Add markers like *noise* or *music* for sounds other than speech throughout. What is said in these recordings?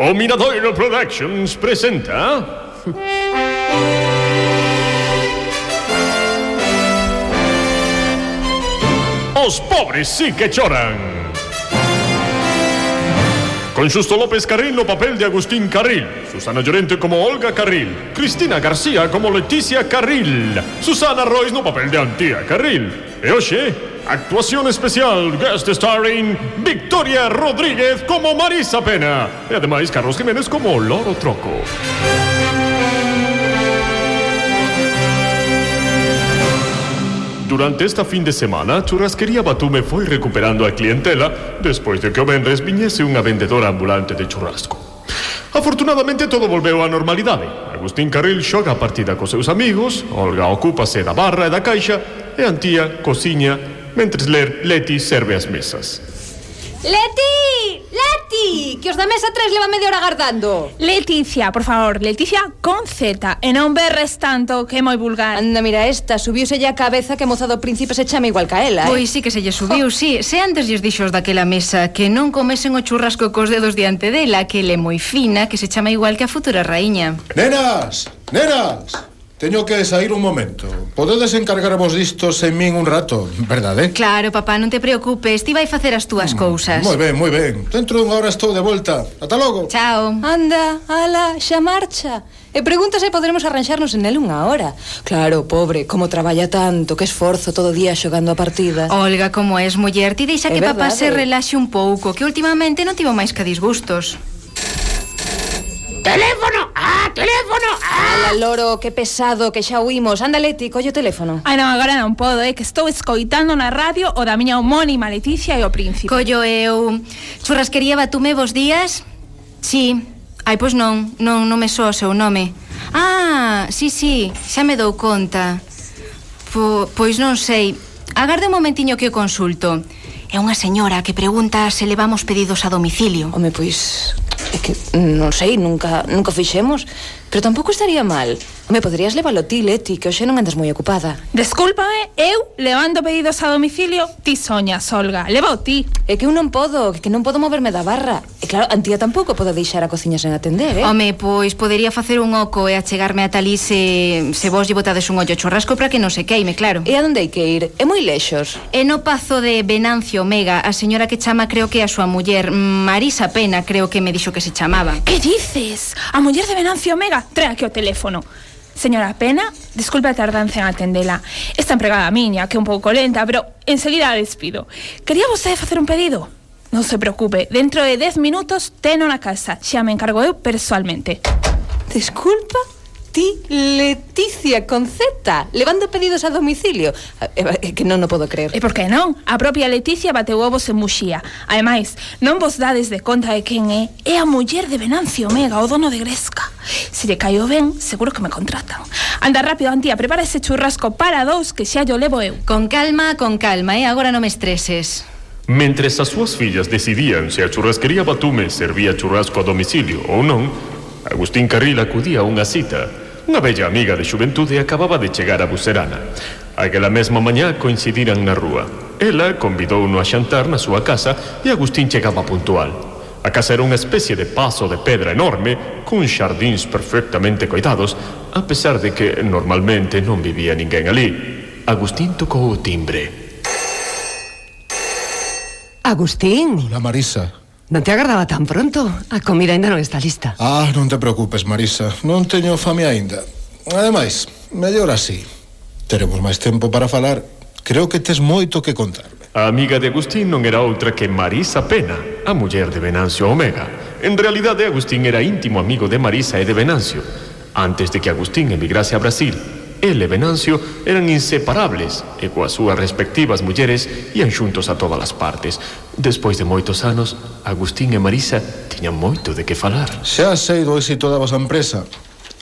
O Miradoiro Productions presenta... Os pobres sí que choran. Con Justo López Carril no papel de Agustín Carril, Susana Llorente como Olga Carril, Cristina García como Leticia Carril, Susana Royce no papel de Antía Carril. E hoxe, actuación especial guest starring Victoria Rodríguez como Marisa Pena e ademais Carlos Jiménez como Loro Troco. Durante esta fin de semana, Churrasquería Batume foi recuperando a clientela despois de que o Benres viñese unha vendedora ambulante de churrasco. Afortunadamente todo volveu á normalidade. Agustín Carril xoga a partida cos seus amigos, Olga ocúpase da barra e da caixa e Antía cociña mentres ler Leti serve as mesas. Leti! Leti! Que os da mesa 3 leva media hora agardando. Leticia, por favor, Leticia con Z, e non berres tanto, que é moi vulgar. Anda, mira esta, subiuse a cabeza que a moza do príncipe se chama igual que ela, eh? Pois sí que se lle subiu, oh. sí. Se antes lles dixos daquela mesa que non comesen o churrasco cos dedos diante dela, que le moi fina, que se chama igual que a futura raíña. Nenas! Nenas! Teño que sair un momento. Podedes encargarvos disto sen min un rato, verdade? Claro, papá, non te preocupes, ti vai facer as túas mm, cousas. Moi ben, moi ben. Dentro dunha hora estou de volta. Ata logo. Chao. Anda, ala, xa marcha. E pregunta se poderemos arranxarnos en el unha hora. Claro, pobre, como traballa tanto, que esforzo todo o día xogando a partida. Olga, como es muller, ti deixa é que verdade. papá se relaxe un pouco, que últimamente non tivo máis que disgustos. Teléfono! Ah, teléfono! Ah! Ala, loro, que pesado, que xa huimos. Anda, Leti, collo teléfono. Ai, non, agora non podo, é que estou escoitando na radio O da miña homónima Leticia e o príncipe. Collo eu Churrasquería Batume, vos días? Sí, ai, pois non, non, non me so o seu nome. Ah, sí, sí, xa me dou conta. Po, Pois non sei. Agarde un momentiño que o consulto. É unha señora que pregunta se levamos pedidos a domicilio. Home, pois É que non sei, nunca, nunca fixemos. Pero tampouco estaría mal. Me poderías leválo eh, ti, Leti, que hoxe non andas moi ocupada. Descúlpame, eh, eu levando pedidos a domicilio, ti soñas, Olga. Leva ti. É que eu non podo, que non podo moverme da barra. E claro, Antía tampouco podo deixar a cociña sen atender, eh? Home, pois podería facer un oco e achegarme a talí se, eh, se vos lle botades un ollo churrasco para que non se queime, claro. E a onde hai que ir? É moi lexos. E no pazo de Venancio Omega, a señora que chama creo que a súa muller, Marisa Pena, creo que me dixo que se chamaba. Que dices? A muller de Venancio Omega Trae aquí o teléfono. Señora Pena, disculpe a tardanza en atendela Esta empregada miña, que é un pouco lenta Pero enseguida a despido. Quería vostede facer un pedido? Non se preocupe, dentro de 10 minutos teno na casa. Xa me encargo eu persoalmente Desculpa? ti Leticia con Z, levando pedidos a domicilio. É que non o podo creer. E por que non? A propia Leticia bateu ovos en Muxía. Ademais, non vos dades de conta de quen é. É a muller de Venancio Omega, o dono de Gresca. Se lle caio ben, seguro que me contratan. Anda rápido, Antía, prepara ese churrasco para dous que xa yo levo eu. Con calma, con calma, eh? Agora non me estreses. Mentre as súas fillas decidían se a churrasquería Batume servía churrasco a domicilio ou non, Agustín Carril acudía a unha cita Unha bella amiga de xuventude acababa de chegar a Bucerana. Aquela mesma mañá coincidiran na rúa. Ela convidouno a xantar na súa casa e Agustín chegaba puntual. A casa era unha especie de paso de pedra enorme, cun xardíns perfectamente coidados, a pesar de que normalmente non vivía ninguén ali. Agustín tocou o timbre. Agustín. Hola, Marisa. Non te agardaba tan pronto? A comida ainda non está lista. Ah, non te preocupes, Marisa. Non teño fame aínda. Ademais, mellor así. Teremos máis tempo para falar. Creo que tes moito que contarme. A amiga de Agustín non era outra que Marisa Pena, a muller de Venancio Omega. En realidade, Agustín era íntimo amigo de Marisa e de Venancio. Antes de que Agustín emigrase a Brasil, el e Venancio eran inseparables e coas súas respectivas mulleres ian xuntos a todas as partes Despois de moitos anos, Agustín e Marisa tiñan moito de que falar. Xa sei do éxito da vosa empresa.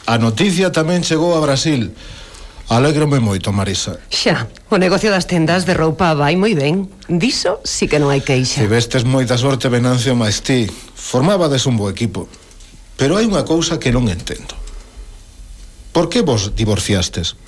A noticia tamén chegou a Brasil. Alégrome moito, Marisa. Xa, o negocio das tendas de roupa vai moi ben. Diso sí que non hai queixa. Tivestes moita sorte, Venancio, máis ti. Formabades un bo equipo. Pero hai unha cousa que non entendo. Por que vos divorciastes?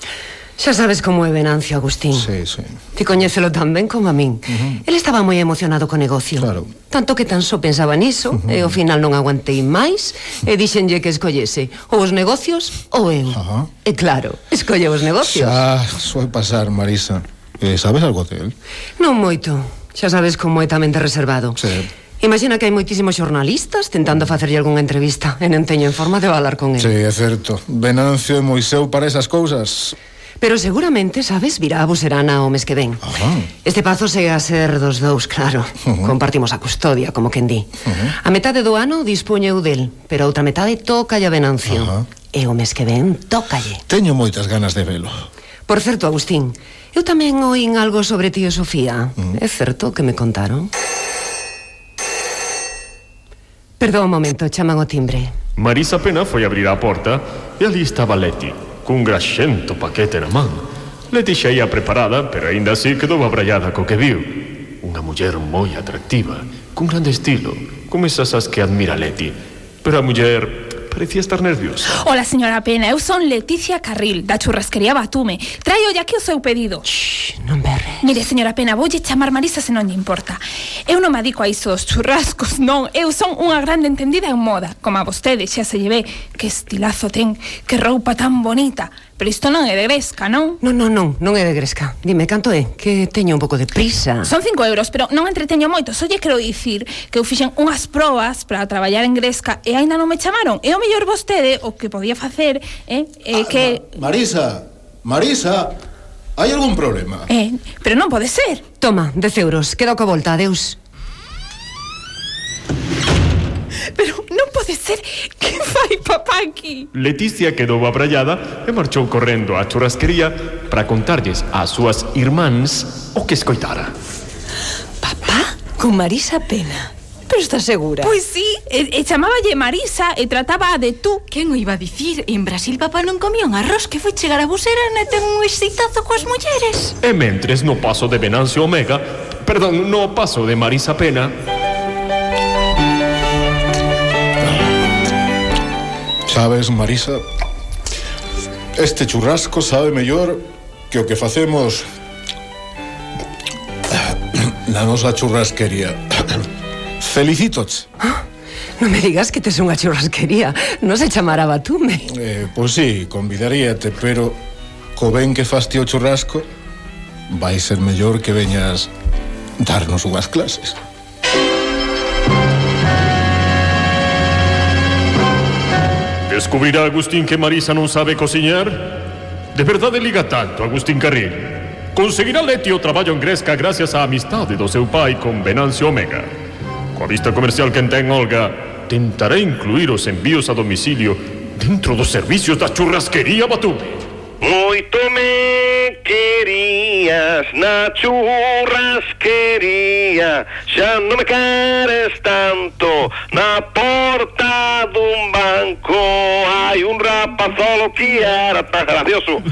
Xa sabes como é Venancio Agustín. Sí, sí. Ti coñécelo tan ben como a min. Uh -huh. El estaba moi emocionado co negocio. Claro. Tanto que tan só pensaba niso, uh eh, -huh. e ao final non aguantei máis, e eh, dixenlle que escollese ou os negocios ou eu. Uh -huh. E claro, escolle os negocios. Xa, soe pasar, Marisa. Eh, sabes algo del? Non moito. Xa sabes como é tamén de reservado. Sí. Imagina que hai moitísimos xornalistas tentando facerlle algunha entrevista e non teñen forma de falar con él. Sí, é certo. Venancio é moi seu para esas cousas. Pero seguramente, sabes, virá a Buserana o mes que ven. Ajá. Este pazo segue a ser dos dous, claro. Uh -huh. Compartimos a custodia, como quen di. Uh -huh. A metade do ano dispuñe o del, pero a outra metade toca a Venancio. Uh -huh. E o mes que ven, tócalle. Teño moitas ganas de velo. Por certo, Agustín, eu tamén oín algo sobre tío Sofía. Uh -huh. É certo que me contaron? Perdón un momento, chaman o timbre. Marisa Pena foi abrir a porta e ali estaba Leti cun graxento paquete na man. Leticia ia preparada, pero aínda así quedou abrallada co que viu. Unha muller moi atractiva, cun grande estilo, como esas as que admira Leti. Pero a muller parecía estar nerviosa. Hola, señora Pena, eu son Leticia Carril, da churrasquería Batume. Traio aquí o seu pedido. Shh, non berre. Mire, señora Pena, voulle chamar Marisa se non lle importa. Eu non me adico a isos churrascos, *laughs* non. Eu son unha grande entendida en moda. Como a vostede, xa se lle ve que estilazo ten, que roupa tan bonita. Pero isto non é de Gresca, non? Non, non, non, non é de Gresca. Dime, canto é? Que teño un pouco de prisa. Son 5 euros, pero non entreteño moito. Só lle quero dicir que eu fixen unhas probas para traballar en Gresca e aínda non me chamaron. E o mellor vostede o que podía facer é eh, eh, ah, que... Marisa, Marisa, hai algún problema? Eh, pero non pode ser. Toma, 10 euros. Quedo coa volta, adeus. Pero non pode ser que *laughs* fai papá aquí. Leticia quedou abrallada e marchou correndo á churrasquería para contarlles ás súas irmáns o que escoitara. Papá con Marisa Pena Pero estás segura? Pois sí, e, e chamáballe Marisa e trataba de tú. Quen o iba a dicir? En Brasil papá non comía un arroz que foi chegar a busera e ten un excitazo coas mulleres. E mentres no paso de Venancio Omega Perdón, no paso de Marisa Pena Sabes, Marisa, este churrasco sabe mellor que o que facemos na nosa churrasquería. Felicítoche. Ah, non me digas que tes unha churrasquería. Non se chamará Batume. Eh, pois sí, convidaríate, pero co ben que faste o churrasco, vai ser mellor que veñas darnos unhas clases. Descubrirá Agustín que Marisa non sabe cociñar? De verdade liga tanto Agustín Carril? Conseguirá Leti o traballo en Gresca gracias á amistade do seu con Venancio Omega. Coa vista comercial que ten Olga, tentará incluir os envíos a domicilio dentro dos servicios da churrasquería Batume. Moito me querías na churrasquería Xa non me queres tanto Na porta dun blanco. Hay un rapaz solo que era tan gracioso